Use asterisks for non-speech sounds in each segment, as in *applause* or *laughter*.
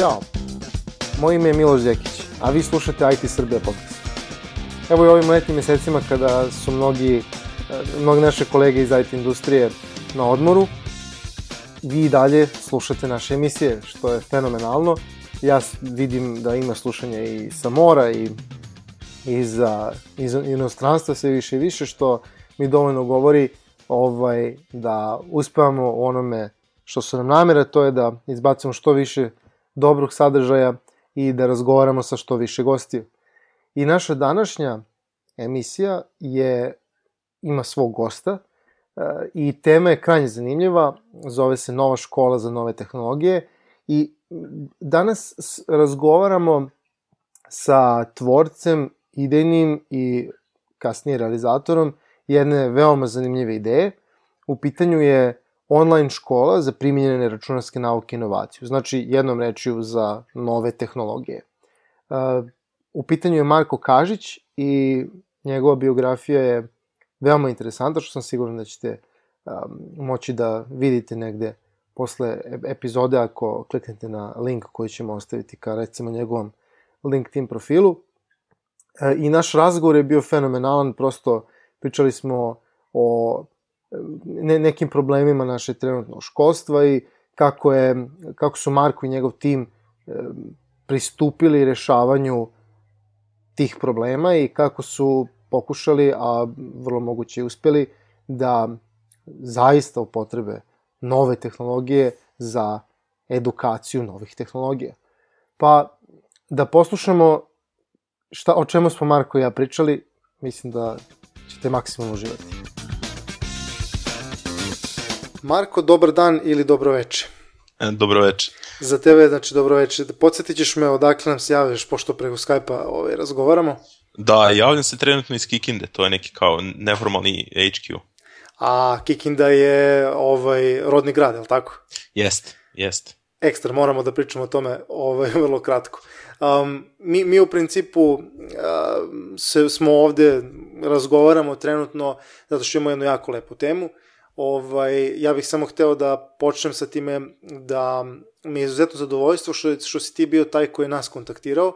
Ćao, moje ime je Miloš Đekić, a vi slušate IT Srbija podcast. Evo i ovim letnim mesecima kada su mnogi, mnogi naše kolege iz IT industrije na odmoru, vi i dalje slušate naše emisije, što je fenomenalno. Ja vidim da ima slušanja i sa mora i iz, iz inostranstva sve više i više, što mi dovoljno govori ovaj, da uspevamo u onome što su nam namere, to je da izbacimo što više dobrog sadržaja i da razgovaramo sa što više gostiju. I naša današnja emisija je ima svog gosta e, i tema je krajnje zanimljiva, zove se Nova škola za nove tehnologije i danas razgovaramo sa tvorcem, idejnim i kasnije realizatorom jedne veoma zanimljive ideje. U pitanju je online škola za primjenjene računarske nauke i inovaciju. Znači, jednom rečiju za nove tehnologije. Uh, u pitanju je Marko Kažić i njegova biografija je veoma interesanta, što sam siguran da ćete moći da vidite negde posle epizode ako kliknete na link koji ćemo ostaviti ka recimo njegovom LinkedIn profilu. E, I naš razgovor je bio fenomenalan, prosto pričali smo o ne, nekim problemima naše trenutno školstva i kako, je, kako su Marko i njegov tim e, pristupili rešavanju tih problema i kako su pokušali, a vrlo moguće uspeli, da zaista upotrebe nove tehnologije za edukaciju novih tehnologija. Pa da poslušamo šta, o čemu smo Marko i ja pričali, mislim da ćete maksimum uživati. Marko, dobar dan ili dobro veče. E, dobro veče. Za tebe, znači, dobro veče. Podsjetit ćeš me odakle nam se javljaš, pošto preko Skype-a ovaj, razgovaramo. Da, javljam se trenutno iz Kikinde, to je neki kao neformalni HQ. A Kikinda je ovaj, rodni grad, je li tako? Jest, jest. Ekstra, moramo da pričamo o tome ovaj, *laughs* vrlo kratko. Um, mi, mi u principu uh, se, smo ovde, razgovaramo trenutno, zato što imamo jednu jako lepu temu. Ovaj, ja bih samo hteo da počnem sa time da mi je izuzetno zadovoljstvo što, što si ti bio taj koji je nas kontaktirao,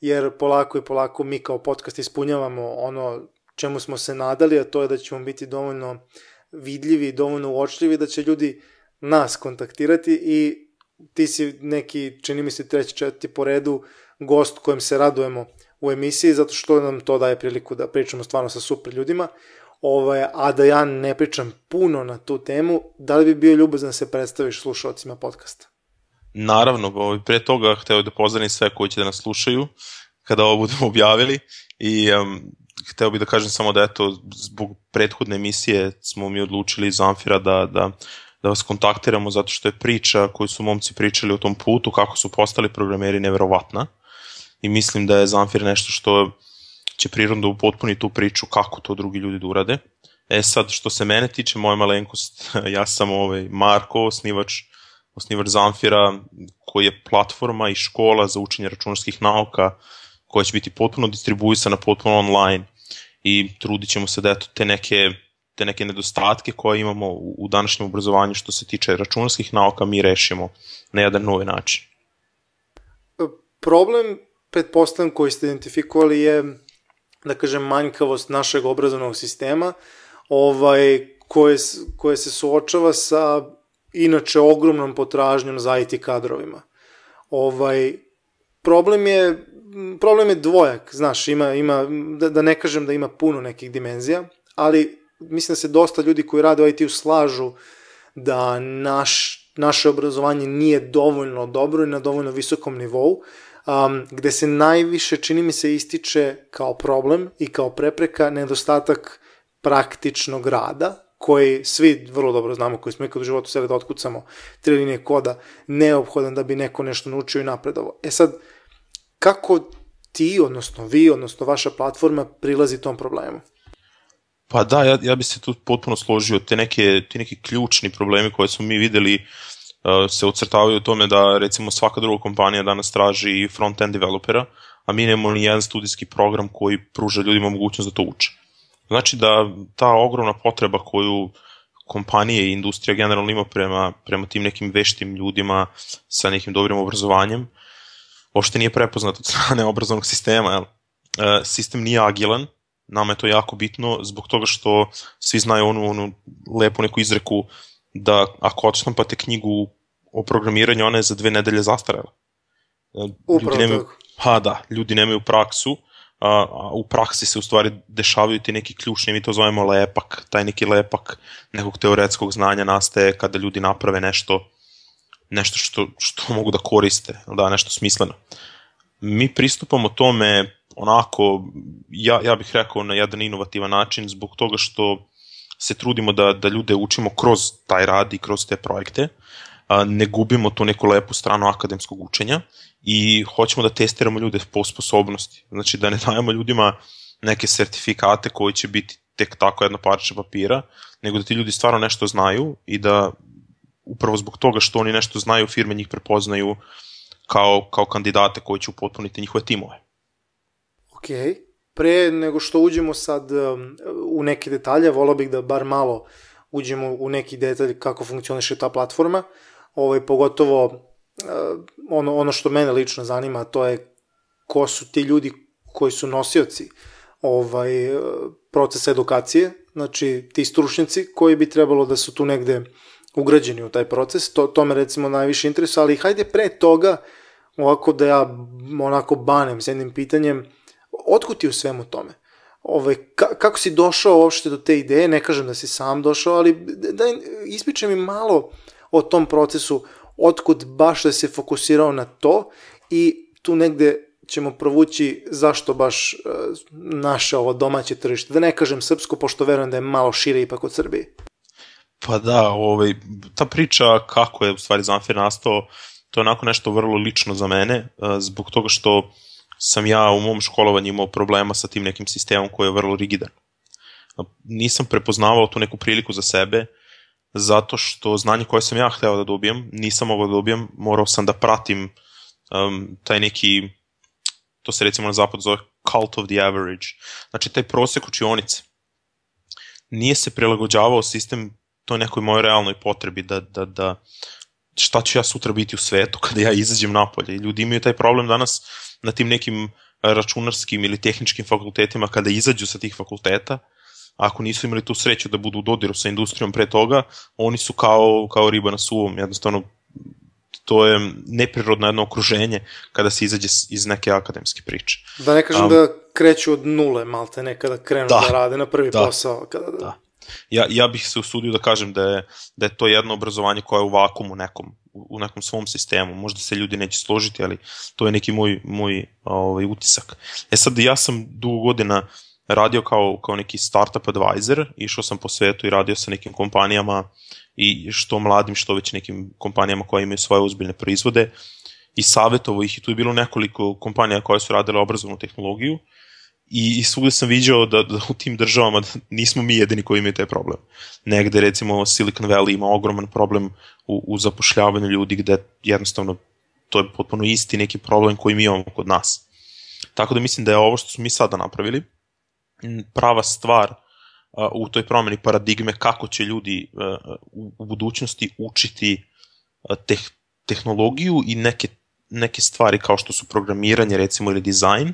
jer polako i polako mi kao podcast ispunjavamo ono čemu smo se nadali, a to je da ćemo biti dovoljno vidljivi, dovoljno uočljivi, da će ljudi nas kontaktirati i ti si neki, čini mi se, treći, četvrti po redu gost kojem se radujemo u emisiji, zato što nam to daje priliku da pričamo stvarno sa super ljudima. Ovaj, a da ja ne pričam puno na tu temu, da li bi bio ljubazan da se predstaviš slušalcima podcasta? Naravno, ovaj, pre toga hteo da pozdravim sve koji će da nas slušaju kada ovo budemo *laughs* objavili i um, hteo bih da kažem samo da eto, zbog prethodne emisije smo mi odlučili iz Amfira da, da, da vas kontaktiramo zato što je priča koju su momci pričali o tom putu, kako su postali programeri, neverovatna i mislim da je Zamfir nešto što će prirodno upotpuniti tu priču kako to drugi ljudi da urade. E sad, što se mene tiče, moja malenkost, *laughs* ja sam ovaj Marko, osnivač, osnivač Zamfira, koji je platforma i škola za učenje računarskih nauka, koja će biti potpuno distribuisana, potpuno online i trudit ćemo se da eto, te neke te neke nedostatke koje imamo u današnjem obrazovanju što se tiče računarskih nauka mi rešimo na jedan novi način. Problem pretpostavljam koji ste identifikovali je da kažem manjkavost našeg obrazovnog sistema ovaj koje, koje se suočava sa inače ogromnom potražnjom za IT kadrovima. Ovaj problem je problem je dvojak, znaš, ima ima da, da ne kažem da ima puno nekih dimenzija, ali mislim da se dosta ljudi koji rade u IT-u slažu da naš naše obrazovanje nije dovoljno dobro i na dovoljno visokom nivou um, gde se najviše, čini mi se, ističe kao problem i kao prepreka nedostatak praktičnog rada, koji svi vrlo dobro znamo, koji smo ikad u životu sebe da otkucamo tri linije koda, neophodan da bi neko nešto naučio i napredovo. E sad, kako ti, odnosno vi, odnosno vaša platforma prilazi tom problemu? Pa da, ja, ja bi se tu potpuno složio. Te neke, ti neki ključni problemi koje smo mi videli se ocrtavaju u tome da recimo svaka druga kompanija danas traži front-end developera, a mi nemamo ni jedan studijski program koji pruža ljudima mogućnost da to uče. Znači da ta ogromna potreba koju, kompanije i industrija generalno ima prema, prema tim nekim veštim ljudima sa nekim dobrim obrazovanjem, uopšte nije prepoznat od strane obrazovnog sistema. Jel? E, sistem nije agilan, nama je to jako bitno zbog toga što svi znaju onu, onu lepu neku izreku da ako odštampate knjigu o programiranju, ona je za dve nedelje zastarela. E, Upravo nemaju, tako. Ha da, ljudi nemaju praksu, a, a u praksi se u stvari dešavaju ti neki ključni, mi to zovemo lepak, taj neki lepak nekog teoretskog znanja nastaje kada ljudi naprave nešto nešto što, što *laughs* mogu da koriste, da, nešto smisleno. Mi pristupamo tome onako, ja, ja bih rekao na jedan inovativan način zbog toga što se trudimo da, da ljude učimo kroz taj rad i kroz te projekte, a, ne gubimo tu neku lepu stranu akademskog učenja i hoćemo da testiramo ljude po sposobnosti. Znači da ne dajemo ljudima neke sertifikate koji će biti tek tako jedno parče papira, nego da ti ljudi stvarno nešto znaju i da upravo zbog toga što oni nešto znaju, firme njih prepoznaju kao, kao kandidate koji će upotpuniti njihove timove. Ok. Pre nego što uđemo sad um, u neke detalje, volao bih da bar malo uđemo u neki detalj kako funkcioniše ta platforma. Ovaj, pogotovo uh, ono, ono što mene lično zanima, to je ko su ti ljudi koji su nosioci ovaj, uh, procesa edukacije, znači ti stručnjaci koji bi trebalo da su tu negde ugrađeni u taj proces, to, to me recimo najviše interesuje, ali hajde pre toga, ovako da ja onako banem s jednim pitanjem, otkud ti u svemu tome? Ovaj, ka, kako si došao uopšte do te ideje, ne kažem da si sam došao, ali daj, ispričaj mi malo o tom procesu, otkud baš da se fokusirao na to i tu negde ćemo provući zašto baš uh, naše ovo domaće tržište, da ne kažem srpsko, pošto verujem da je malo šire ipak od Srbije. Pa da, ovaj, ta priča kako je u stvari Zamfir nastao, to je onako nešto vrlo lično za mene, zbog toga što sam ja u mom školovanju imao problema sa tim nekim sistemom koji je vrlo rigidan. Nisam prepoznavao tu neku priliku za sebe, zato što znanje koje sam ja hteo da dobijem, nisam mogao da dobijem, morao sam da pratim um, taj neki, to se recimo na zapadu zove cult of the average, znači taj prosek učionice. Nije se prilagođavao sistem toj nekoj mojoj realnoj potrebi da, da, da šta ću ja sutra biti u svetu kada ja izađem napolje. I ljudi imaju taj problem danas na tim nekim računarskim ili tehničkim fakultetima kada izađu sa tih fakulteta, ako nisu imali tu sreću da budu u dodiru sa industrijom pre toga, oni su kao, kao riba na suvom, jednostavno to je neprirodno jedno okruženje kada se izađe iz neke akademske priče. Da ne kažem um, da kreću od nule, malte nekada krenu da, da rade na prvi da, posao. Kada da. da ja, ja bih se usudio da kažem da je, da je to jedno obrazovanje koje je u vakumu nekom, u nekom svom sistemu. Možda se ljudi neće složiti, ali to je neki moj, moj ovaj, utisak. E sad, ja sam dugo godina radio kao, kao neki startup advisor, išao sam po svetu i radio sa nekim kompanijama i što mladim, što već nekim kompanijama koje imaju svoje uzbiljne proizvode i savjetovo ih i tu je bilo nekoliko kompanija koje su radile obrazovnu tehnologiju i, i svugde sam viđao da, da u tim državama da nismo mi jedini koji imaju taj problem. Negde recimo Silicon Valley ima ogroman problem u, u zapošljavanju ljudi gde jednostavno to je potpuno isti neki problem koji mi imamo kod nas. Tako da mislim da je ovo što smo mi sada napravili prava stvar u toj promeni paradigme kako će ljudi u, budućnosti učiti teh, tehnologiju i neke, neke stvari kao što su programiranje recimo ili dizajn,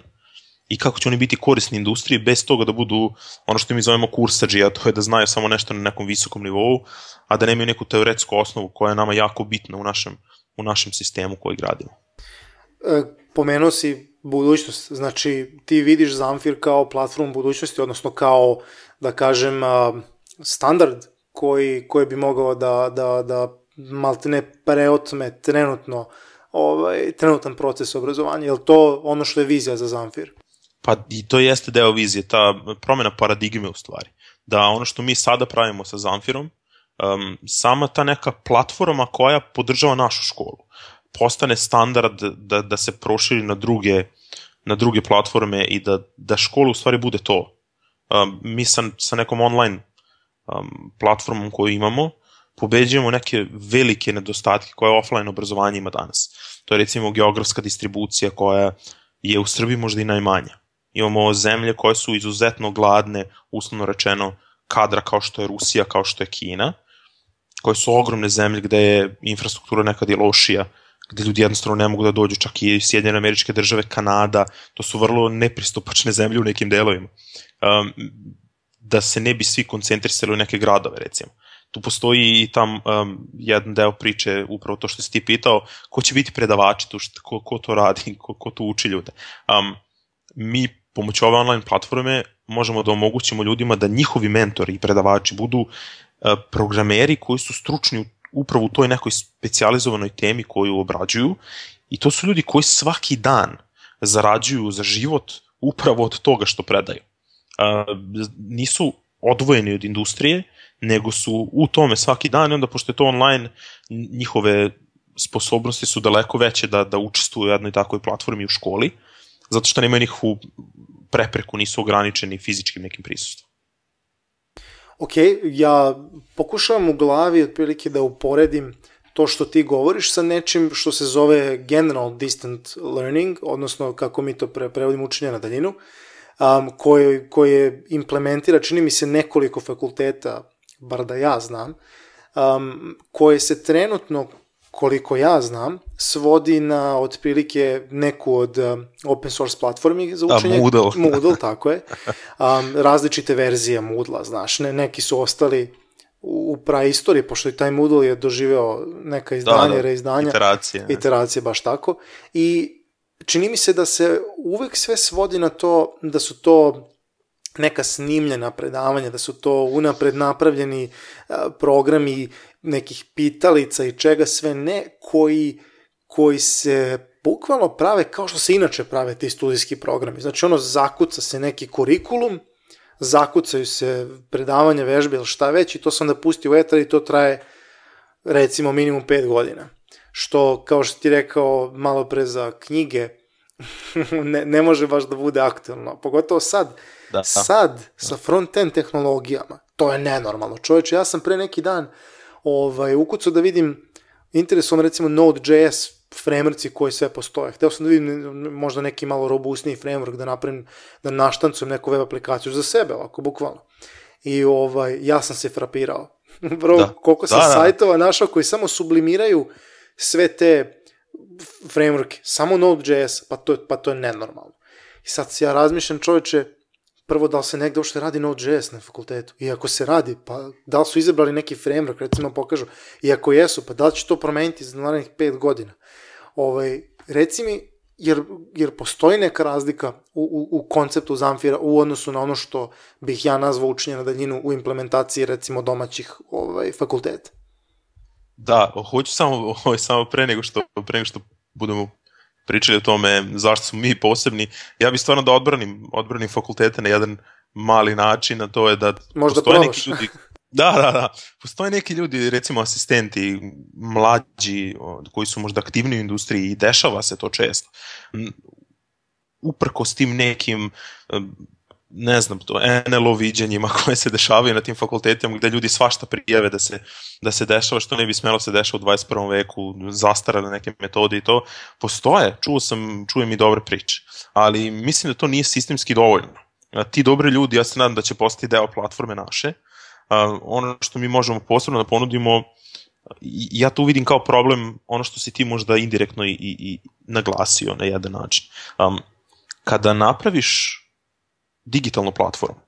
i kako će oni biti korisni industriji bez toga da budu ono što mi zovemo kursađi, a to je da znaju samo nešto na nekom visokom nivou, a da nemaju neku teoretsku osnovu koja je nama jako bitna u našem, u našem sistemu koji gradimo. E, pomenuo si budućnost, znači ti vidiš Zamfir kao platformu budućnosti, odnosno kao, da kažem, standard koji, koji bi mogao da, da, da maltene preotme trenutno ovaj, trenutan proces obrazovanja. Je li to ono što je vizija za Zamfir? Pa i to jeste deo vizije, ta promena paradigme u stvari. Da ono što mi sada pravimo sa Zamfirom, um, sama ta neka platforma koja podržava našu školu, postane standard da, da se proširi na druge, na druge platforme i da, da škola u stvari bude to. Um, mi sa, sa nekom online um, platformom koju imamo, pobeđujemo neke velike nedostatke koje offline obrazovanje ima danas. To je recimo geografska distribucija koja je u Srbiji možda i najmanja imamo zemlje koje su izuzetno gladne, uslovno rečeno, kadra kao što je Rusija, kao što je Kina, koje su ogromne zemlje gde je infrastruktura nekad je lošija, gde ljudi jednostavno ne mogu da dođu, čak i Sjedinjene američke države, Kanada, to su vrlo nepristupačne *laughs* zemlje u nekim delovima. Um, da se ne bi svi koncentrisali u neke gradove, recimo. Tu postoji i tam um, jedan deo priče, upravo to što si ti pitao, ko će biti predavači tu, što, ko, ko to radi, *laughs* ko, ko tu uči ljude. Um, mi pomoću ove online platforme možemo da omogućimo ljudima da njihovi mentori i predavači budu uh, programeri koji su stručni upravo u toj nekoj specializovanoj temi koju obrađuju i to su ljudi koji svaki dan zarađuju za život upravo od toga što predaju. Uh, nisu odvojeni od industrije, nego su u tome svaki dan i onda pošto je to online, njihove sposobnosti su daleko veće da, da učestvuju u jednoj takvoj platformi u školi, zato što nemaju nikakvu prepreku, nisu ograničeni fizičkim nekim prisustvom. Ok, ja pokušavam u glavi otprilike da uporedim to što ti govoriš sa nečim što se zove General Distant Learning, odnosno kako mi to pre, prevodimo učenje na daljinu, um, koje, koje implementira, čini mi se, nekoliko fakulteta, bar da ja znam, um, koje se trenutno koliko ja znam, svodi na otprilike neku od um, open source platformi za da, učenje. Da, Moodle. *laughs* Moodle, tako je. Um, različite verzije Moodle, znaš, ne, neki su ostali u praistoriji, pošto i taj Moodle je doživeo neka izdanja, da, da. reizdanja. Iteracije. Iteracije, baš tako. I čini mi se da se uvek sve svodi na to da su to neka snimljena predavanja, da su to unapred napravljeni programi nekih pitalica i čega sve ne, koji, koji se bukvalno prave kao što se inače prave ti studijski programi. Znači ono zakuca se neki kurikulum, zakucaju se predavanja, vežbe ili šta već i to se onda pusti u etar i to traje recimo minimum 5 godina. Što, kao što ti rekao malo pre za knjige, *laughs* ne, ne može baš da bude aktualno. Pogotovo sad, da, da. sad sa front-end tehnologijama, to je nenormalno. Čovječe, ja sam pre neki dan ovaj, ukucao da vidim, interesujem recimo Node.js frameworkci koji sve postoje. Hteo sam da vidim možda neki malo robustniji framework da napravim, da naštancujem neku web aplikaciju za sebe, ovako, bukvalno. I ovaj, ja sam se frapirao. *laughs* Bro, da. koliko sam da, da. sajtova našao koji samo sublimiraju sve te framework, samo Node.js, pa to, pa to je nenormalno. I sad se ja razmišljam čoveče, prvo da li se negde uopšte radi Node.js na fakultetu. I ako se radi, pa da li su izabrali neki framework, recimo pokažu. I ako jesu, pa da li će to promeniti za narednih 5 godina. Ovaj, reci mi, jer, jer postoji neka razlika u, u, u konceptu Zamfira u odnosu na ono što bih ja nazvao učenje na daljinu u implementaciji recimo domaćih ovaj, fakulteta. Da, hoću samo, *laughs* samo pre nego što, pre nego što budemo pričali o tome zašto smo mi posebni, ja bih stvarno da odbranim, odbranim fakultete na jedan mali način, a to je da Možda postoje probaš. neki ljudi Da, da, da. Postoje neki ljudi, recimo asistenti, mlađi, koji su možda aktivni u industriji i dešava se to često. Uprko s tim nekim ne znam, to NLO viđenjima *laughs* koje se dešavaju na tim fakultetima gde ljudi svašta prijave da se, da se dešava što ne bi smelo se dešava u 21. veku, zastarane neke metode i to, postoje, čuo sam, čujem i dobre priče, ali mislim da to nije sistemski dovoljno. Ti dobri ljudi, ja se nadam da će postati deo platforme naše, ono što mi možemo posebno da ponudimo, ja to vidim kao problem, ono što si ti možda indirektno i, i, i naglasio na jedan način. Um, kada napraviš digitalnu platformu.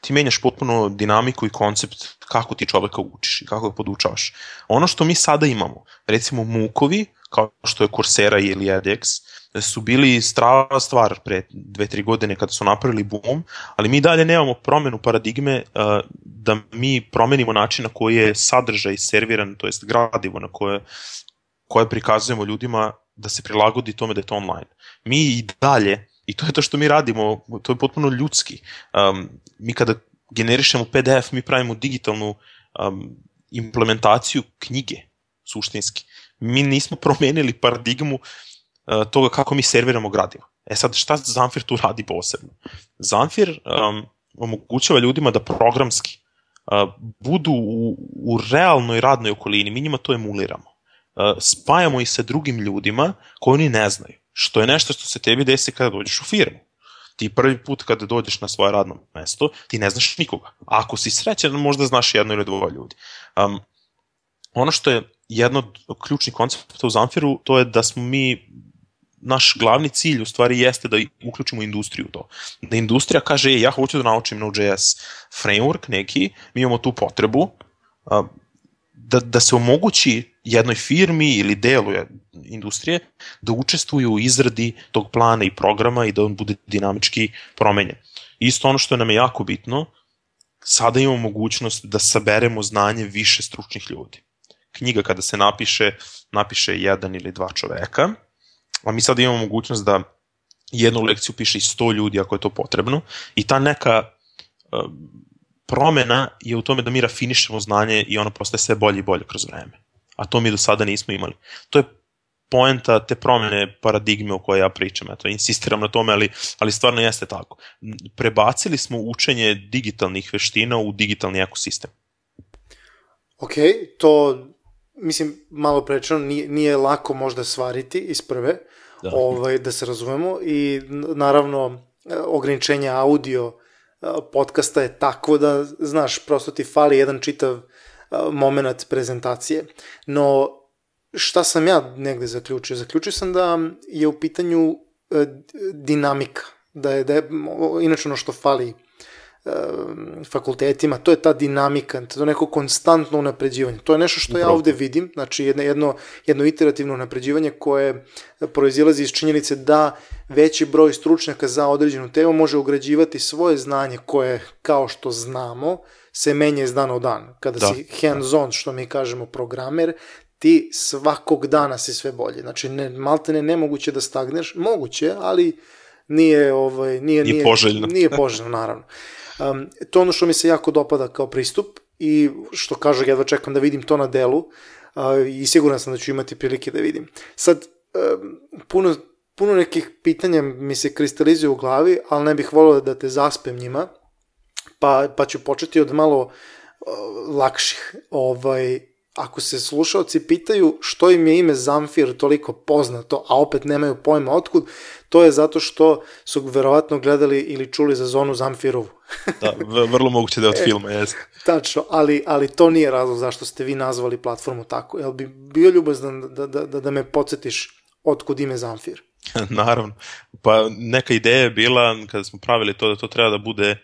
Ti menjaš potpuno dinamiku i koncept kako ti čoveka učiš i kako ga podučavaš. Ono što mi sada imamo, recimo Mukovi, kao što je Coursera ili edX, su bili strava stvar pre dve, tri godine kada su napravili boom, ali mi dalje nemamo promenu paradigme uh, da mi promenimo način na koji je sadržaj serviran, to jest gradivo na koje, koje prikazujemo ljudima da se prilagodi tome da je to online. Mi i dalje I to je to što mi radimo, to je potpuno ljudski. Um, mi kada generišemo PDF, mi pravimo digitalnu um, implementaciju knjige, suštinski. Mi nismo promenili paradigmu uh, toga kako mi serviramo gradivo. E sad, šta Zamfir tu radi posebno? Zamfir um, omogućava ljudima da programski uh, budu u, u realnoj radnoj okolini, mi njima to emuliramo. Uh, spajamo ih sa drugim ljudima koji oni ne znaju što je nešto što se tebi desi kada dođeš u firmu. Ti prvi put kada dođeš na svoje radno mesto, ti ne znaš nikoga. A ako si srećan, možda znaš jedno ili dvoje ljudi. Um, ono što je jedno od ključnih koncepta u Zamfiru, to je da smo mi naš glavni cilj u stvari jeste da uključimo industriju u to. Da industrija kaže, ja hoću da naučim Node.js framework neki, mi imamo tu potrebu, da, da se omogući jednoj firmi ili delu industrije da učestvuju u izradi tog plana i programa i da on bude dinamički promenjen. Isto ono što nam je jako bitno, sada imamo mogućnost da saberemo znanje više stručnih ljudi. Knjiga kada se napiše, napiše jedan ili dva čoveka, a mi sada imamo mogućnost da jednu lekciju piše i 100 ljudi ako je to potrebno i ta neka promena je u tome da mi rafinišemo znanje i ono postaje sve bolje i bolje kroz vreme. A to mi do sada nismo imali. To je poenta te promene paradigme o kojoj ja pričam, eto, insistiram na tome, ali, ali stvarno jeste tako. Prebacili smo učenje digitalnih veština u digitalni ekosistem. Ok, to mislim, malo prečeno, nije, nije lako možda svariti iz prve, da. Ovaj, da se razumemo i naravno ograničenje audio podcasta je tako da, znaš, prosto ti fali jedan čitav moment prezentacije. No, šta sam ja negde zaključio? Zaključio sam da je u pitanju e, dinamika, da je, da je inače ono što fali fakultetima, to je ta dinamika, to je neko konstantno unapređivanje. To je nešto što ja ovde vidim, znači jedno, jedno, jedno iterativno unapređivanje koje proizilazi iz činjenice da veći broj stručnjaka za određenu temu može ugrađivati svoje znanje koje, kao što znamo, se menja iz dana u dan. Kada da. si hands-on, što mi kažemo, programer, ti svakog dana si sve bolje. Znači, ne, malte ne nemoguće da stagneš, moguće, ali nije, ovaj, nije, nije, nije poželjno. Nije poželjno, naravno. Um, to ono što mi se jako dopada kao pristup i što kažu, jedva čekam da vidim to na delu uh, i siguran sam da ću imati prilike da vidim. Sad, um, puno, puno nekih pitanja mi se kristalizuju u glavi, ali ne bih volio da te zaspem njima, pa, pa ću početi od malo uh, lakših. Ovaj, ako se slušalci pitaju što im je ime Zamfir toliko poznato, a opet nemaju pojma otkud, to je zato što su verovatno gledali ili čuli za zonu Zamfirovu. Da, vrlo moguće da je od e, filma, jes. Tačno, ali, ali to nije razlog zašto ste vi nazvali platformu tako. Jel bi bio ljubazan da, da, da, da me podsjetiš otkud ime Zamfir? *laughs* Naravno. Pa neka ideja je bila, kada smo pravili to, da to treba da bude,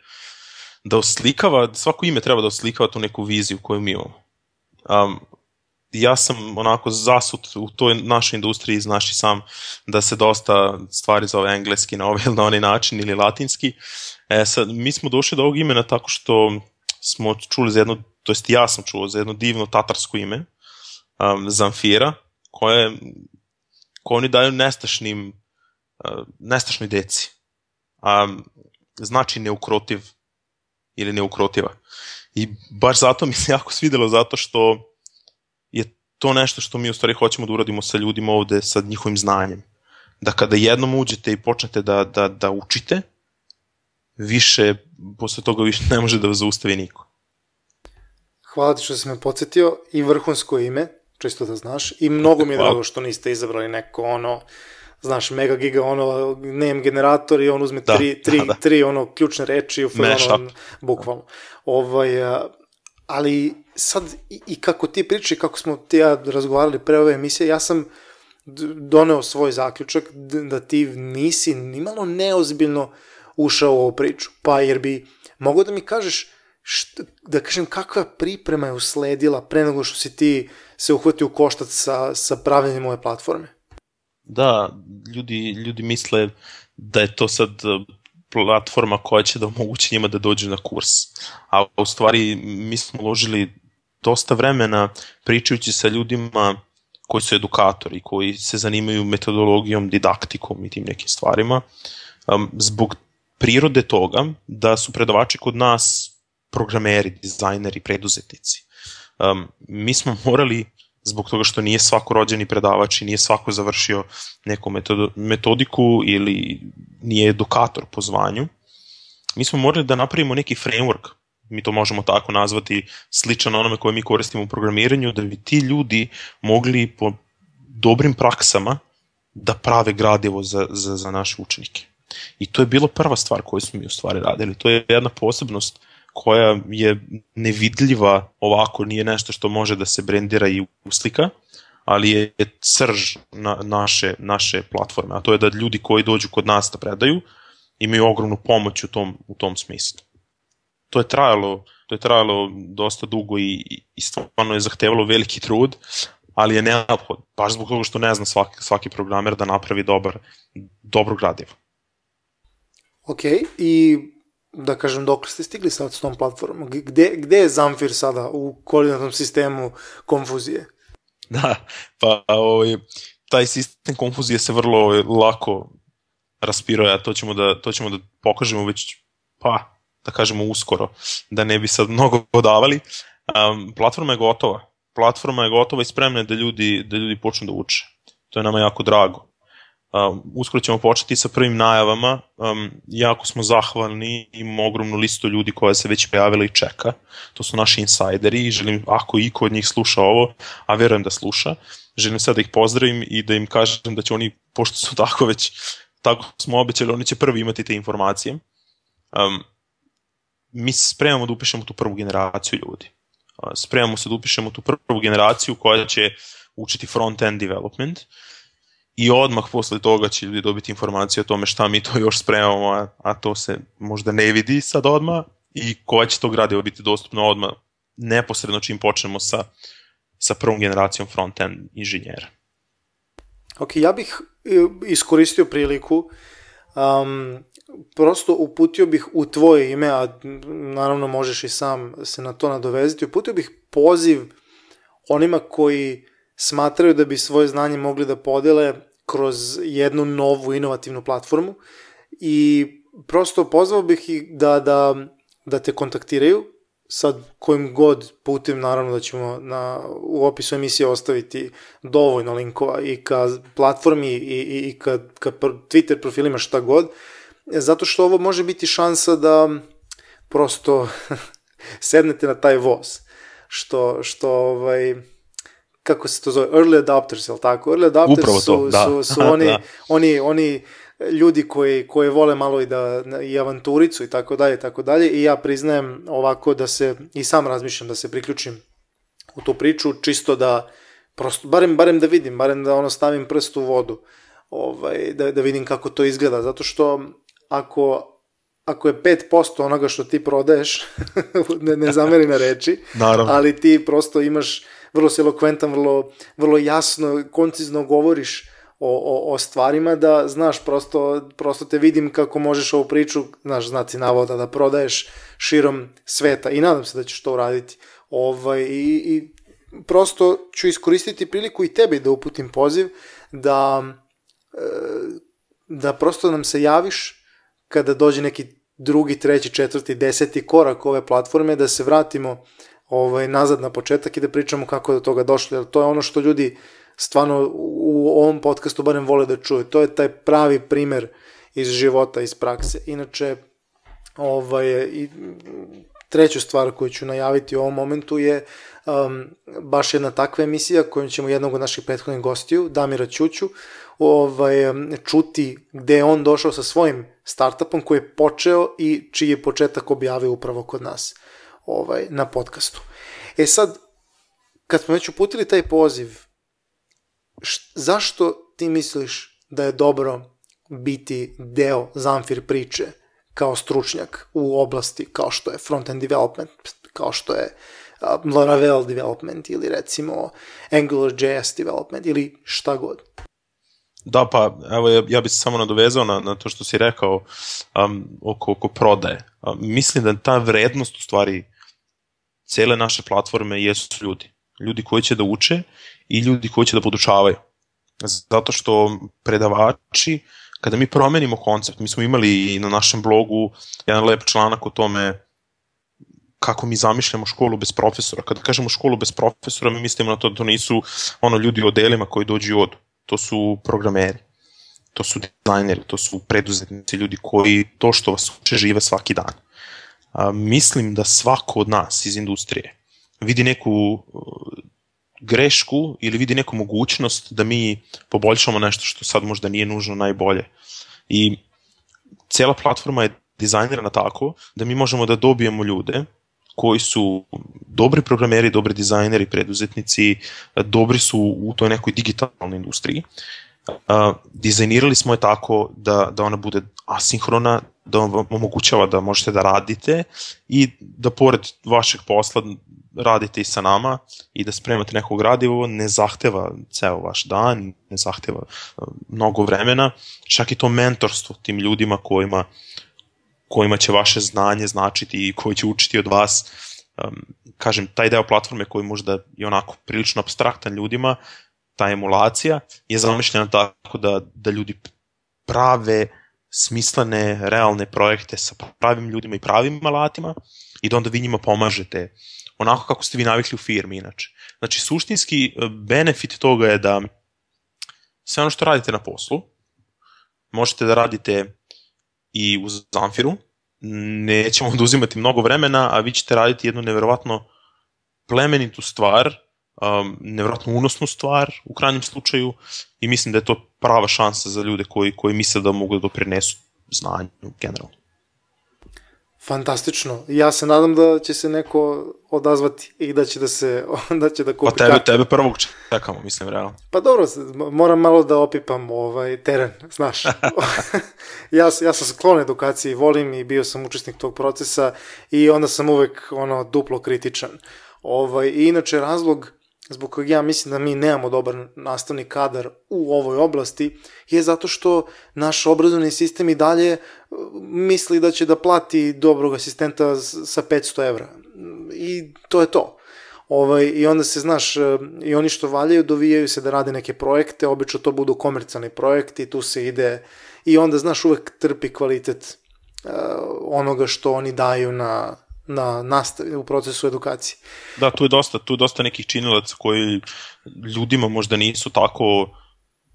da oslikava, svako ime treba da oslikava tu neku viziju koju mi imamo. Um, ja sam onako zasut u toj našoj industriji, znaš i sam, da se dosta stvari zove engleski na ovaj ili na onaj način ili latinski. E, sad, mi smo došli do ovog imena tako što smo čuli za jedno, to jest ja sam čuo za jedno divno tatarsko ime, um, Zamfira, koje, koje oni daju nestašnim, uh, nestašnoj deci. Um, znači neukrotiv ili neukrotiva. I baš zato mi se *laughs* jako svidelo, zato što je to nešto što mi u stvari hoćemo da uradimo sa ljudima ovde, sa njihovim znanjem. Da kada jednom uđete i počnete da, da, da učite, više, posle toga više ne može da vas zaustavi niko. Hvala ti što si me podsjetio i vrhunsko ime, čisto da znaš, i mnogo mi je drago što niste izabrali neko ono, znaš, mega giga, ono, name generator i on uzme da, tri, tri, da, da. tri ono, ključne reči u ono, bukvalno. Ovaj, ali sad i, i kako ti pričaš kako smo ti ja razgovarali pre ove emisije, ja sam doneo svoj zaključak da ti nisi nimalo neozbiljno ušao u ovu priču. Pa jer bi mogo da mi kažeš šta, da kažem kakva priprema je usledila pre nego što si ti se uhvatio u koštac sa, sa pravljanjem ove platforme? Da, ljudi, ljudi misle da je to sad platforma koja će da omogući njima da dođu na kurs. A u stvari mi smo uložili dosta vremena pričajući sa ljudima koji su edukatori, koji se zanimaju metodologijom, didaktikom i tim nekim stvarima, um, zbog prirode toga da su predavači kod nas programeri, dizajneri, preduzetnici. Um, mi smo morali, zbog toga što nije svako rođeni predavač i nije svako završio neku metodiku ili nije edukator po zvanju, mi smo morali da napravimo neki framework mi to možemo tako nazvati, sličan onome koje mi koristimo u programiranju, da bi ti ljudi mogli po dobrim praksama da prave gradivo za, za, za naše učenike. I to je bilo prva stvar koju smo mi u stvari radili. To je jedna posebnost koja je nevidljiva ovako, nije nešto što može da se brendira i uslika, ali je srž na, naše, naše platforme, a to je da ljudi koji dođu kod nas da predaju imaju ogromnu pomoć u tom, u tom smislu. To je trajalo, to je trajalo dosta dugo i, i stvarno je zahtevalo veliki trud, ali je neophodno, baš zbog toga što ne zna svaki, svaki programer da napravi dobar, dobro gradivo. Ok, i da kažem, dok ste stigli sad s tom platformom? Gde, gde je Zamfir sada u koordinatnom sistemu konfuzije? *laughs* Da, pa ovaj, taj sistem konfuzije se vrlo ovaj, lako raspirao, a to ćemo da, to ćemo da pokažemo već, pa, da kažemo uskoro, da ne bi sad mnogo *laughs* podavali. Um, platforma je gotova. Platforma je gotova i spremna je da ljudi, da ljudi počnu da uče. To je nama jako drago. Um, uskoro ćemo početi sa prvim najavama. Um, jako smo zahvalni, imamo ogromnu listu ljudi koja se već prijavila i čeka. To su naši insajderi i želim, ako i kod njih sluša ovo, a verujem da sluša, želim sad da ih pozdravim i da im kažem da će oni, pošto su tako već, tako smo obećali, oni će prvi imati te informacije. Um, mi se spremamo da upišemo tu prvu generaciju ljudi. Uh, spremamo se da upišemo tu prvu generaciju koja će učiti front-end development, uh, i odmah posle toga će ljudi dobiti informacije o tome šta mi to još spremamo, a, a to se možda ne vidi sad odmah i koja će to gradivo biti dostupno odmah neposredno čim počnemo sa, sa prvom generacijom front-end inženjera. Ok, ja bih e, iskoristio priliku, um, prosto uputio bih u tvoje ime, a naravno možeš i sam se na to nadovezati, uputio bih poziv onima koji smatraju da bi svoje znanje mogli da podele kroz jednu novu inovativnu platformu i prosto pozvao bih ih da, da, da te kontaktiraju. Sad kojim god putem, naravno da ćemo na, u opisu emisije ostaviti dovoljno linkova i ka platformi i, i, i ka, ka Twitter profilima šta god, zato što ovo može biti šansa da prosto *laughs* sednete na taj voz, što, što ovaj, kako se to zove, early adopters, je li tako? Early adopters Upravo su, to, da. su, su *laughs* oni, da. oni, oni ljudi koji, koji vole malo i da i avanturicu i tako dalje, tako dalje i ja priznajem ovako da se i sam razmišljam da se priključim u tu priču čisto da prosto barem barem da vidim, barem da ono stavim prst u vodu. Ovaj da da vidim kako to izgleda zato što ako ako je 5% onoga što ti prodaješ, *laughs* ne, ne zameri na reči, *laughs* Naravno. ali ti prosto imaš vrlo si elokventan, vrlo, vrlo jasno, koncizno govoriš o, o, o stvarima da, znaš, prosto, prosto te vidim kako možeš ovu priču, znaš, znaci navoda da prodaješ širom sveta i nadam se da ćeš to uraditi. Ovaj, i, i prosto ću iskoristiti priliku i tebi da uputim poziv da, e, da prosto nam se javiš kada dođe neki drugi, treći, četvrti, deseti korak ove platforme, da se vratimo ovaj, nazad na početak i da pričamo kako je do toga došlo, jer to je ono što ljudi stvarno u ovom podcastu barem vole da čuje. To je taj pravi primer iz života, iz prakse. Inače, ovaj, i treću stvar koju ću najaviti u ovom momentu je um, baš jedna takva emisija kojom ćemo jednog od naših prethodnih gostiju, Damira Ćuću, ovaj, čuti gde je on došao sa svojim startupom koji je počeo i čiji je početak objavio upravo kod nas ovaj, na podcastu. E sad, kad smo već uputili taj poziv, š, zašto ti misliš da je dobro biti deo Zamfir priče kao stručnjak u oblasti kao što je front-end development, kao što je uh, Laravel development ili recimo AngularJS development ili šta god? Da, pa evo ja, ja bih se samo nadovezao na, na to što si rekao um, oko, oko prodaje. Um, mislim da ta vrednost u stvari cele naše platforme jesu ljudi. Ljudi koji će da uče i ljudi koji će da podučavaju. Zato što predavači, kada mi promenimo koncept, mi smo imali i na našem blogu jedan lep članak o tome kako mi zamišljamo školu bez profesora. Kada kažemo školu bez profesora, mi mislimo na to da to nisu ono ljudi u odelima koji dođu i odu. To su programeri, to su dizajneri, to su preduzetnici, ljudi koji to što vas uče žive svaki dan a, mislim da svako od nas iz industrije vidi neku grešku ili vidi neku mogućnost da mi poboljšamo nešto što sad možda nije nužno najbolje. I cela platforma je dizajnirana tako da mi možemo da dobijemo ljude koji su dobri programeri, dobri dizajneri, preduzetnici, dobri su u toj nekoj digitalnoj industriji. Uh, dizajnirali smo je tako da, da ona bude asinhrona, da vam omogućava da možete da radite i da pored vašeg posla radite i sa nama i da spremate nekog gradivo ne zahteva ceo vaš dan, ne zahteva uh, mnogo vremena, čak i to mentorstvo tim ljudima kojima, kojima će vaše znanje značiti i koji će učiti od vas, kažem, taj deo platforme koji možda je onako prilično abstraktan ljudima, ta emulacija je zamišljena tako da, da ljudi prave smislene, realne projekte sa pravim ljudima i pravim alatima i da onda vi njima pomažete onako kako ste vi navikli u firmi inače. Znači, suštinski e, benefit toga je da sve ono što radite na poslu, možete da radite i u Zamfiru, nećemo *laughs* oduzimati mnogo vremena, a vi ćete raditi jednu neverovatno plemenitu stvar um, nevratno unosnu stvar u krajnjem slučaju i mislim da je to prava šansa za ljude koji, koji misle da mogu da doprinesu znanju generalno. Fantastično. Ja se nadam da će se neko odazvati i da će da se *laughs* da će da kupi. Pa tebe, tebe prvog čekamo, mislim, realno. Pa dobro, moram malo da opipam ovaj teren, znaš. *laughs* *laughs* ja, ja sam sklon edukaciji, volim i bio sam učesnik tog procesa i onda sam uvek ono duplo kritičan. Ovaj, I inače razlog zbog kojeg ja mislim da mi nemamo dobar nastavni kadar u ovoj oblasti, je zato što naš obrazovni sistem i dalje uh, misli da će da plati dobrog asistenta sa 500 evra. I to je to. Ovaj, I onda se, znaš, uh, i oni što valjaju dovijaju se da rade neke projekte, obično to budu komercijalni projekti, tu se ide i onda, znaš, uvek trpi kvalitet uh, onoga što oni daju na na nastavi, u procesu edukacije. Da, tu je dosta, tu je dosta nekih činilaca koji ljudima možda nisu tako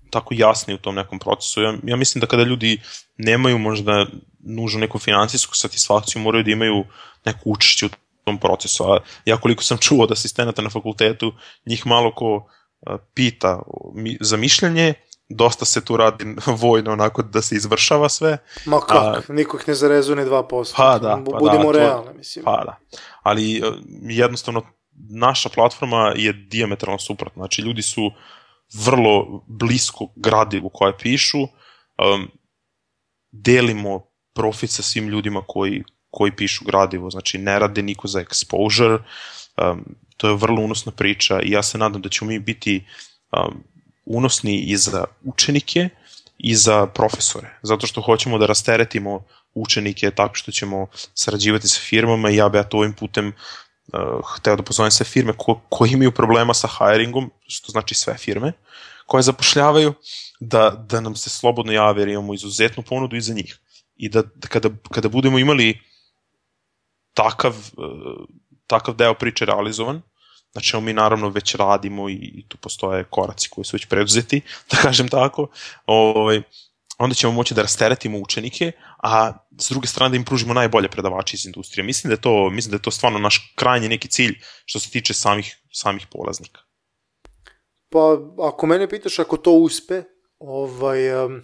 tako jasni u tom nekom procesu. Ja, ja mislim da kada ljudi nemaju možda nužno neku financijsku satisfakciju, moraju da imaju neku učešće u tom procesu. A ja koliko sam čuo da asistenata na fakultetu, njih malo ko pita za mišljenje, dosta se tu radi *laughs* vojno onako da se izvršava sve. Ma kak, a, niko ih ne zarezuje ni 2%. Pa da, pa Budimo da, realni, mislim. Pa da, ali e, jednostavno naša platforma je diametralno suprotna. Znači ljudi su vrlo blisko gradivu koje pišu, um, delimo profit sa svim ljudima koji, koji pišu gradivo, znači ne rade niko za exposure, um, to je vrlo unosna priča i ja se nadam da ćemo mi biti um, unosni i za učenike i za profesore, zato što hoćemo da rasteretimo učenike tako što ćemo sarađivati sa firmama i ja bi ja to ovim putem uh, hteo da pozovem sve firme ko, koji imaju problema sa hiringom, što znači sve firme, koje zapošljavaju, da, da nam se slobodno jave jer imamo izuzetnu ponudu i za njih. I da, da kada, kada budemo imali takav, uh, takav deo priče realizovan, Znači, mi naravno već radimo i, i tu postoje koraci koji su već preduzeti, *laughs* da kažem tako, ovaj, onda ćemo moći da rasteretimo učenike, a s druge strane da im pružimo najbolje predavače iz industrije. Mislim da je to, mislim da je to stvarno naš krajnji neki cilj što se tiče samih, samih polaznika. Pa, ako mene pitaš, ako to uspe, ovaj, um,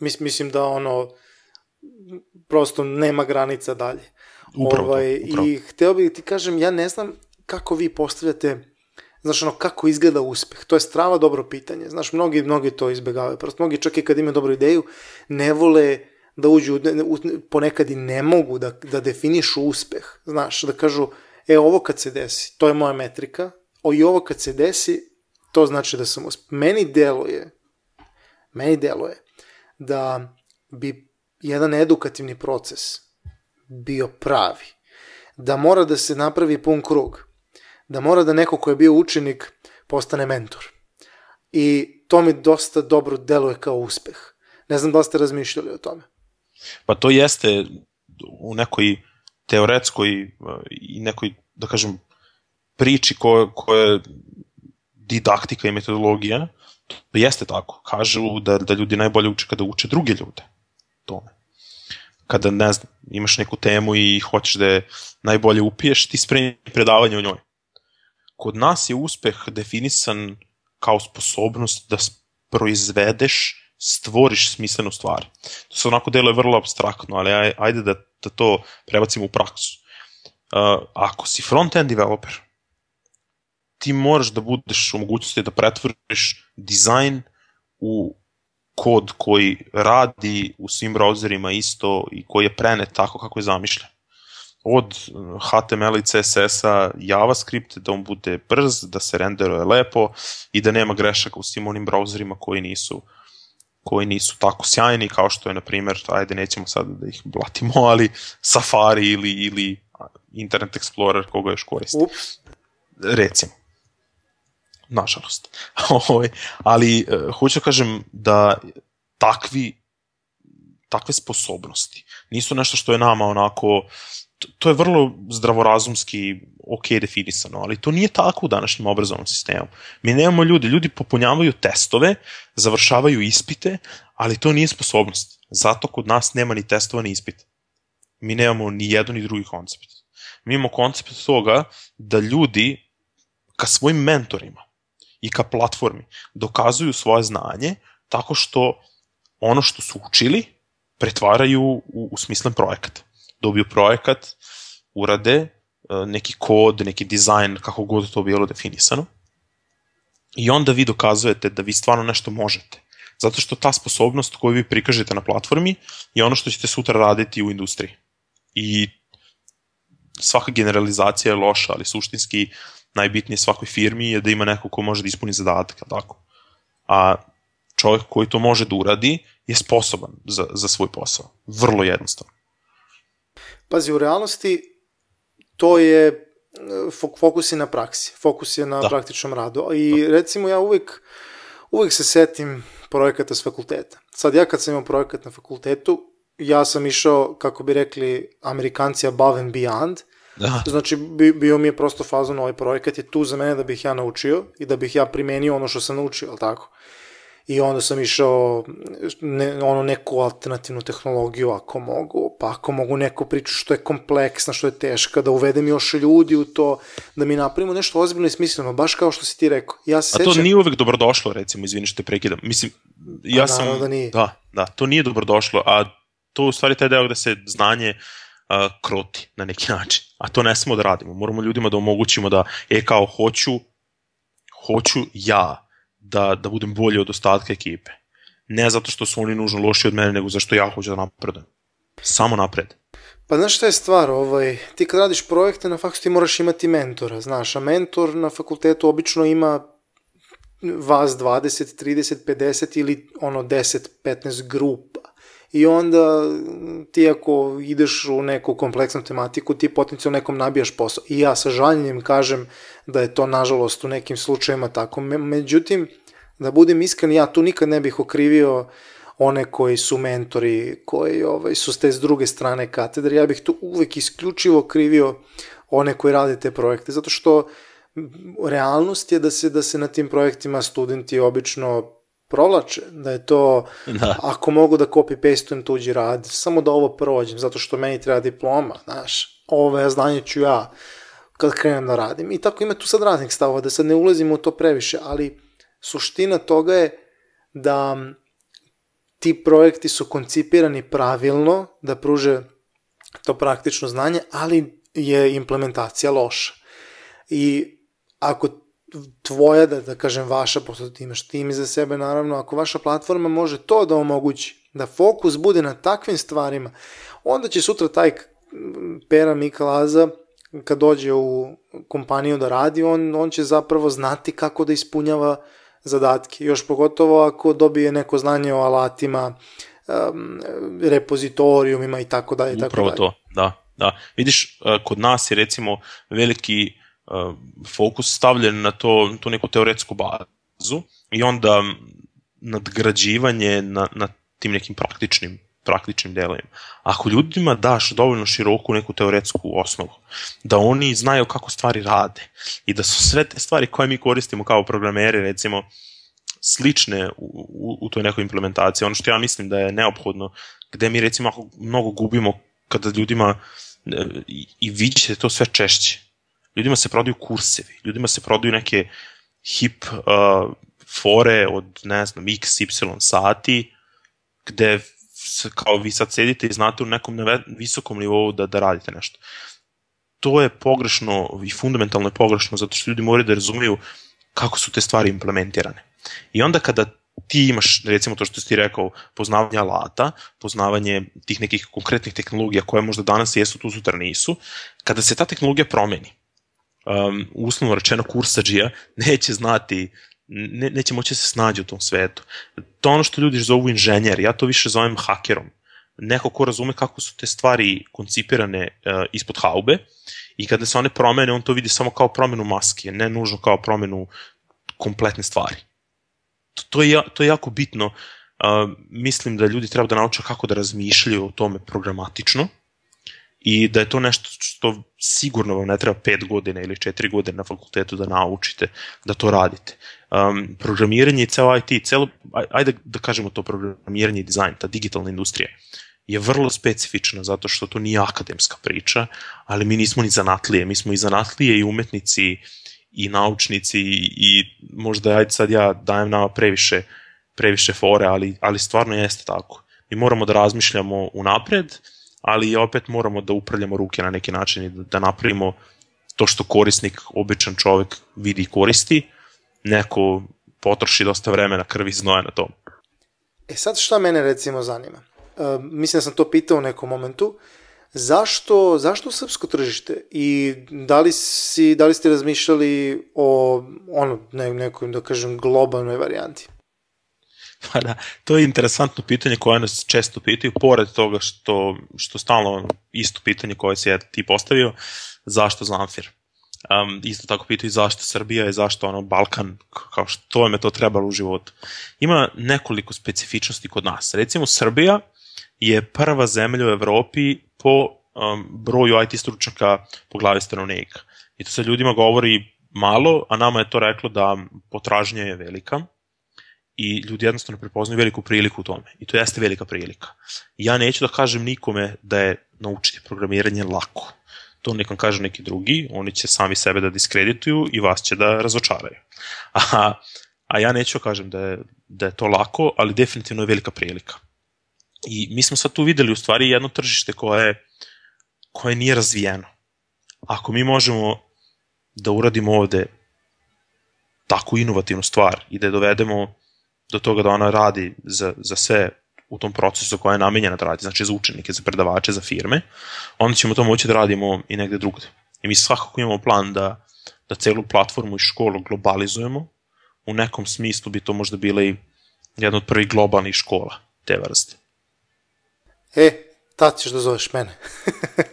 mis, mislim da ono, prosto nema granica dalje. Upravo ovaj, upravo. I hteo bih ti kažem, ja ne znam kako vi postavljate Znaš, ono, kako izgleda uspeh? To je strava dobro pitanje. Znaš, mnogi, mnogi to izbegavaju. Prosto mnogi čak i kad imaju dobru ideju, ne vole da uđu, ne, ponekad i ne mogu da, da definišu uspeh. Znaš, da kažu, e, ovo kad se desi, to je moja metrika, o i ovo kad se desi, to znači da sam uspeh. Meni deluje, meni deluje da bi jedan edukativni proces bio pravi, da mora da se napravi pun krug da mora da neko ko je bio učenik postane mentor. I to mi dosta dobro deluje kao uspeh. Ne znam da li ste razmišljali o tome. Pa to jeste u nekoj teoretskoj e, i nekoj, da kažem, priči koja, koja je didaktika i metodologija, to jeste tako. Kažu da, da ljudi najbolje uče kada uče druge ljude. Tome. Kada, ne znam, imaš neku temu i hoćeš da je najbolje upiješ, ti spremi predavanje o njoj. Kod nas je uspeh definisan kao sposobnost da proizvedeš stvoriš smislenu stvar. To se onako deluje vrlo abstraktno, ali aj, ajde da, da to prebacimo u praksu. Uh, ako si front-end developer, ti moraš da budeš u mogućnosti da pretvoriš dizajn u kod koji radi u svim browserima isto i koji je prenet tako kako je zamišljen. Od HTML i CSS-a JavaScript da on bude brz, da se renderuje lepo i da nema grešaka u svim onim browserima koji nisu koji nisu tako sjajni kao što je na primjer, ajde nećemo sad da ih blatimo, *laughs* ali Safari ili, ili Internet Explorer koga još koristi. Ups. Recimo nažalost. *laughs* Ovaj, ali uh, hoću da kažem da takvi takve sposobnosti nisu nešto što je nama onako to je vrlo zdravorazumski ok definisano, ali to nije tako u današnjem obrazovnom sistemu. Mi nemamo ljudi, ljudi popunjavaju testove, završavaju ispite, ali to nije sposobnost. Zato kod nas nema ni testova ni ispita. Mi nemamo ni jedan ni drugi koncept. Mi imamo koncept toga da ljudi ka svojim mentorima i ka platformi dokazuju svoje znanje tako što ono što su učili pretvaraju u, u smislen projekat. Dobiju projekat, urade e, neki kod, neki dizajn, kako god to bilo definisano. I onda vi dokazujete da vi stvarno nešto možete. Zato što ta sposobnost koju vi prikažete na platformi je ono što ćete sutra raditi u industriji. I svaka generalizacija je loša, ali suštinski najbitnije svakoj firmi je da ima neko ko može da ispuni zadatak, tako. A čovjek koji to može da uradi je sposoban za, za svoj posao. Vrlo jednostavno. Pazi, u realnosti to je fokus je na praksi, fokus je na da. praktičnom radu. I da. recimo ja uvek, uvek se setim projekata s fakulteta. Sad ja kad sam imao projekat na fakultetu, ja sam išao, kako bi rekli amerikanci, above and beyond, Da. Znači, bio mi je prosto fazon, ovaj projekat je tu za mene da bih ja naučio i da bih ja primenio ono što sam naučio, ali tako? I onda sam išao ne, ono neku alternativnu tehnologiju ako mogu, pa ako mogu neku priču što je kompleksna, što je teška, da uvedem još ljudi u to, da mi napravimo nešto ozbiljno i smisleno, baš kao što si ti rekao. Ja se A to sećam... nije uvek dobrodošlo, recimo, izvini što te prekidam. Mislim, ja a, sam... Da, nije. da, da, to nije dobrodošlo, a to u stvari taj deo gde se znanje uh, kroti na neki način. A to ne smemo da radimo. Moramo ljudima da omogućimo da, e kao, hoću, hoću ja da, da budem bolji od ostatka ekipe. Ne zato što su oni nužno loši od mene, nego zašto ja hoću da napredujem. Samo napred. Pa znaš šta je stvar, ovaj, ti kad radiš projekte na faksu ti moraš imati mentora, znaš, a mentor na fakultetu obično ima vas 20, 30, 50 ili ono 10, 15 grupa i onda ti ako ideš u neku kompleksnu tematiku, ti potencijalno nekom nabijaš posao. I ja sa žaljenjem kažem da je to nažalost u nekim slučajima tako. Međutim, da budem iskren, ja tu nikad ne bih okrivio one koji su mentori, koji ovaj, su s te s druge strane katedre, ja bih tu uvek isključivo krivio one koji rade te projekte, zato što realnost je da se da se na tim projektima studenti obično provlače, da je to, da. ako mogu da copy-pastujem tuđi rad, samo da ovo prođem, zato što meni treba diploma, znaš, ovo znanje ću ja kad krenem da radim. I tako ima tu sad raznih stavova, da sad ne ulazimo u to previše, ali suština toga je da ti projekti su koncipirani pravilno, da pruže to praktično znanje, ali je implementacija loša. I ako tvoja, da, da kažem vaša, pošto ti imaš tim za sebe, naravno, ako vaša platforma može to da omogući, da fokus bude na takvim stvarima, onda će sutra taj Pera Mikalaza, kad dođe u kompaniju da radi, on, on će zapravo znati kako da ispunjava zadatke. Još pogotovo ako dobije neko znanje o alatima, um, repozitorijumima i tako dalje. Upravo tako dalje. to, da. Da, vidiš, e, kod nas je recimo veliki fokus stavljen na to, tu neku teoretsku bazu i onda nadgrađivanje na, na tim nekim praktičnim praktičnim delovima. Ako ljudima daš dovoljno široku neku teoretsku osnovu, da oni znaju kako stvari rade i da su sve te stvari koje mi koristimo kao programeri, recimo, slične u, u, u toj nekoj implementaciji, ono što ja mislim da je neophodno, gde mi recimo mnogo gubimo kada ljudima e, i, i vidite to sve češće, ljudima se prodaju kursevi, ljudima se prodaju neke hip uh, fore od, ne znam, x, y sati, gde kao vi sad sedite i znate u nekom visokom nivou da, da radite nešto. To je pogrešno i fundamentalno je pogrešno zato što ljudi moraju da razumeju kako su te stvari implementirane. I onda kada ti imaš, recimo to što ti rekao, poznavanje alata, poznavanje tih nekih konkretnih tehnologija koje možda danas jesu, tu sutra nisu, kada se ta tehnologija promeni, um, uslovno rečeno kursađija neće znati ne, neće moći da se snađe u tom svetu. To ono što ljudi zovu inženjer, ja to više zovem hakerom. Neko ko razume kako su te stvari koncipirane uh, ispod haube i kada se one promene, on to vidi samo kao promenu maske, ne nužno kao promenu kompletne stvari. To, to, je, to je jako bitno. Uh, mislim da ljudi treba da nauče kako da razmišljaju o tome programatično, i da je to nešto što sigurno vam ne treba 5 godina ili 4 godine na fakultetu da naučite da to radite. Um, programiranje i ceo IT, celo, ajde da kažemo to programiranje i dizajn, ta digitalna industrija je vrlo specifična zato što to nije akademska priča, ali mi nismo ni zanatlije, mi smo i zanatlije i umetnici i naučnici i, i možda ajde sad ja dajem nama previše previše fore, ali, ali stvarno jeste tako. Mi moramo da razmišljamo unapred, ali opet moramo da upravljamo ruke na neki način i da, napravimo to što korisnik, običan čovek vidi i koristi, neko potroši dosta vremena, krvi znoja na to. E sad šta mene recimo zanima? E, mislim da sam to pitao u nekom momentu. Zašto, zašto srpsko tržište? I da li, si, da li ste razmišljali o ono, ne, nekoj, da kažem, globalnoj varijanti? *laughs* Pa da, to je interesantno pitanje koje nas često pitaju, pored toga što, što stalno isto pitanje koje si je ti postavio, zašto Zamfir? Um, isto tako pitaju zašto Srbija i zašto ono Balkan, kao što je to trebalo u životu. Ima nekoliko specifičnosti kod nas. Recimo Srbija je prva zemlja u Evropi po um, broju IT stručnjaka po glavi stanovnika. I to se ljudima govori malo, a nama je to reklo da potražnja je velika i ljudi jednostavno prepoznaju veliku priliku u tome. I to jeste velika prilika. Ja neću da kažem nikome da je naučiti programiranje lako. To nekom kaže neki drugi, oni će sami sebe da diskredituju i vas će da razočaraju. *laughs* A, a ja neću da kažem da je, da je to lako, ali definitivno je velika prilika. I mi smo sad tu videli u stvari jedno tržište koje, koje nije razvijeno. Ako mi možemo da uradimo ovde takvu inovativnu stvar i da je dovedemo do toga da ona radi za, za sve u tom procesu koja je namenjena da radi, znači za učenike, za predavače, za firme, onda ćemo to moći da radimo i negde drugde. I mi svakako imamo plan da, da celu platformu i školu globalizujemo, u nekom smislu bi to možda bila i jedna od prvih globalnih škola te vrste. E, tad ćeš da zoveš mene.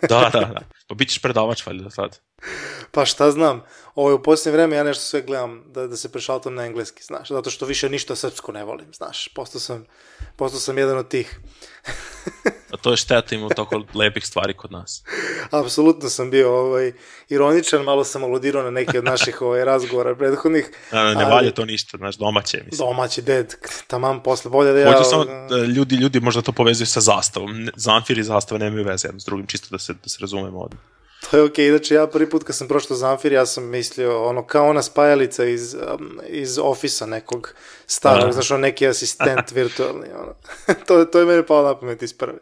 da, da, da. Pa bit ćeš predavač valjda sad. Pa šta znam, ovo je u posljednje vreme ja nešto sve gledam da, da se prešaltam na engleski, znaš, zato što više ništa srpsko ne volim, znaš, postao sam, postao sam jedan od tih. A to je šteta ima toko lepih stvari kod nas. *laughs* Apsolutno sam bio ovaj, ironičan, malo sam aludirao na neke od naših ovaj, razgovora prethodnih. Da, ne, ne valje to ništa, znaš, domaće, mislim. Domaće, ded, tamam posle, bolje da ja... Hoću samo da ljudi, ljudi možda to povezuju sa zastavom. Zamfir i zastava nemaju veze jedno s drugim, čisto da se, da se razumemo odmah. To je okej, okay. znači ja prvi put kad sam prošao Zamfir, ja sam mislio, ono, kao ona spajalica iz, um, iz ofisa nekog starog, znaš, ono, neki asistent *laughs* virtualni, ono. to, *laughs* to je mene palo na pamet iz prve.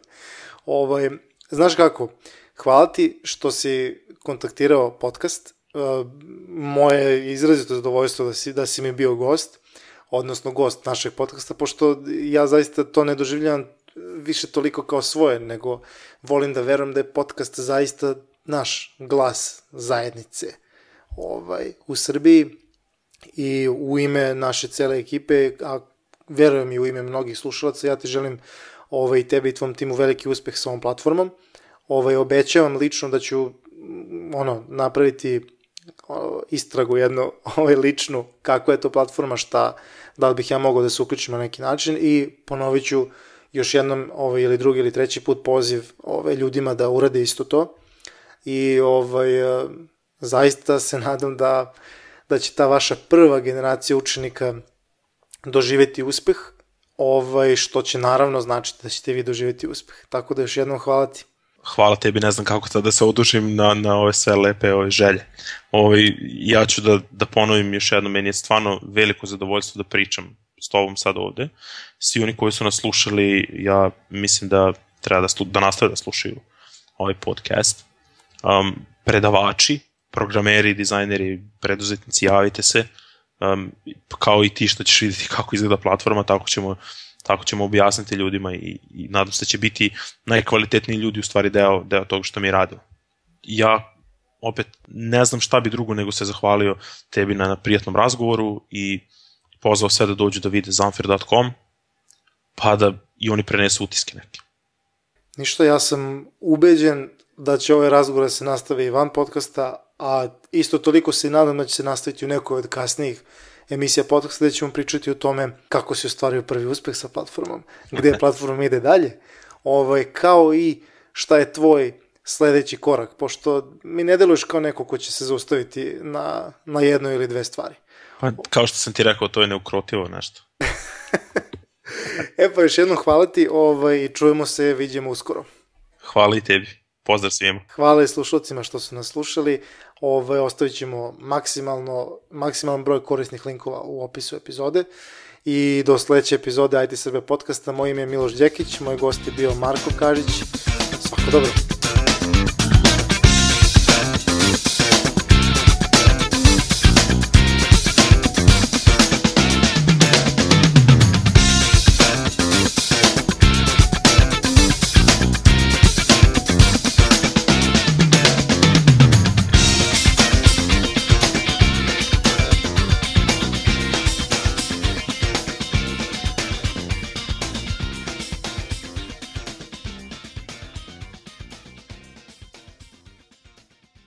Ovaj, znaš kako, hvala ti što si kontaktirao podcast, uh, moje izrazito zadovoljstvo da si, da si mi bio gost, odnosno gost našeg podcasta, pošto ja zaista to ne doživljam više toliko kao svoje, nego volim da verujem da je podcast zaista naš glas zajednice ovaj, u Srbiji i u ime naše cele ekipe, a verujem i u ime mnogih slušalaca, ja ti želim ovaj, tebi i tvom timu veliki uspeh sa ovom platformom. Ovaj, obećavam lično da ću ono, napraviti istragu jednu *laughs* ovaj, ličnu kako je to platforma, šta, da li bih ja mogao da se uključim na neki način i ponovit ću još jednom ovaj, ili drugi ili treći put poziv ovaj, ljudima da urade isto to i ovaj, e, zaista se nadam da, da će ta vaša prva generacija učenika doživeti uspeh, ovaj, što će naravno značiti da ćete vi doživeti uspeh. Tako da još jednom hvala ti. hvala tebi, ne znam kako sad da se odužim na, na ove sve lepe ove želje. Ovaj, ja ću da, da ponovim još jedno, meni je stvarno veliko zadovoljstvo da pričam s tobom sad ovde. Svi oni koji su nas slušali, ja mislim da treba da, slu, da nastave da slušaju ovaj podcast. Um, predavači, programeri, dizajneri, preduzetnici, javite se. Um, kao i ti što ćeš vidjeti kako izgleda platforma, tako ćemo tako ćemo objasniti ljudima i, i nadam se da će biti najkvalitetniji ljudi u stvari deo, deo toga što mi radimo. Ja opet ne znam šta bi drugo nego se zahvalio tebi na, na prijatnom razgovoru i pozvao sve da dođu da vide zamfir.com pa da i oni prenesu utiske neke. Ništa, ja sam ubeđen da će ovaj razgovor da se nastavi i van podcasta, a isto toliko se nadam da će se nastaviti u nekoj od kasnijih emisija podcasta gde ćemo pričati o tome kako se ostvario prvi uspeh sa platformom, gde *laughs* platforma ide dalje, ovaj, kao i šta je tvoj sledeći korak, pošto mi ne deluješ kao neko ko će se zaustaviti na, na jednoj ili dve stvari. Pa, kao što sam ti rekao, to je neukrotivo nešto. *laughs* e pa još jednom hvala ti ovaj, čujemo se, vidimo uskoro. Hvala i tebi. Pozdrav svima. Hvala i slušalcima što su nas slušali. Ovaj, ostavit ćemo maksimalno, maksimalan broj korisnih linkova u opisu epizode. I do sledeće epizode IT Srbe podcasta. Moje ime je Miloš Đekić, moj gost je bio Marko Kažić. Svako dobro.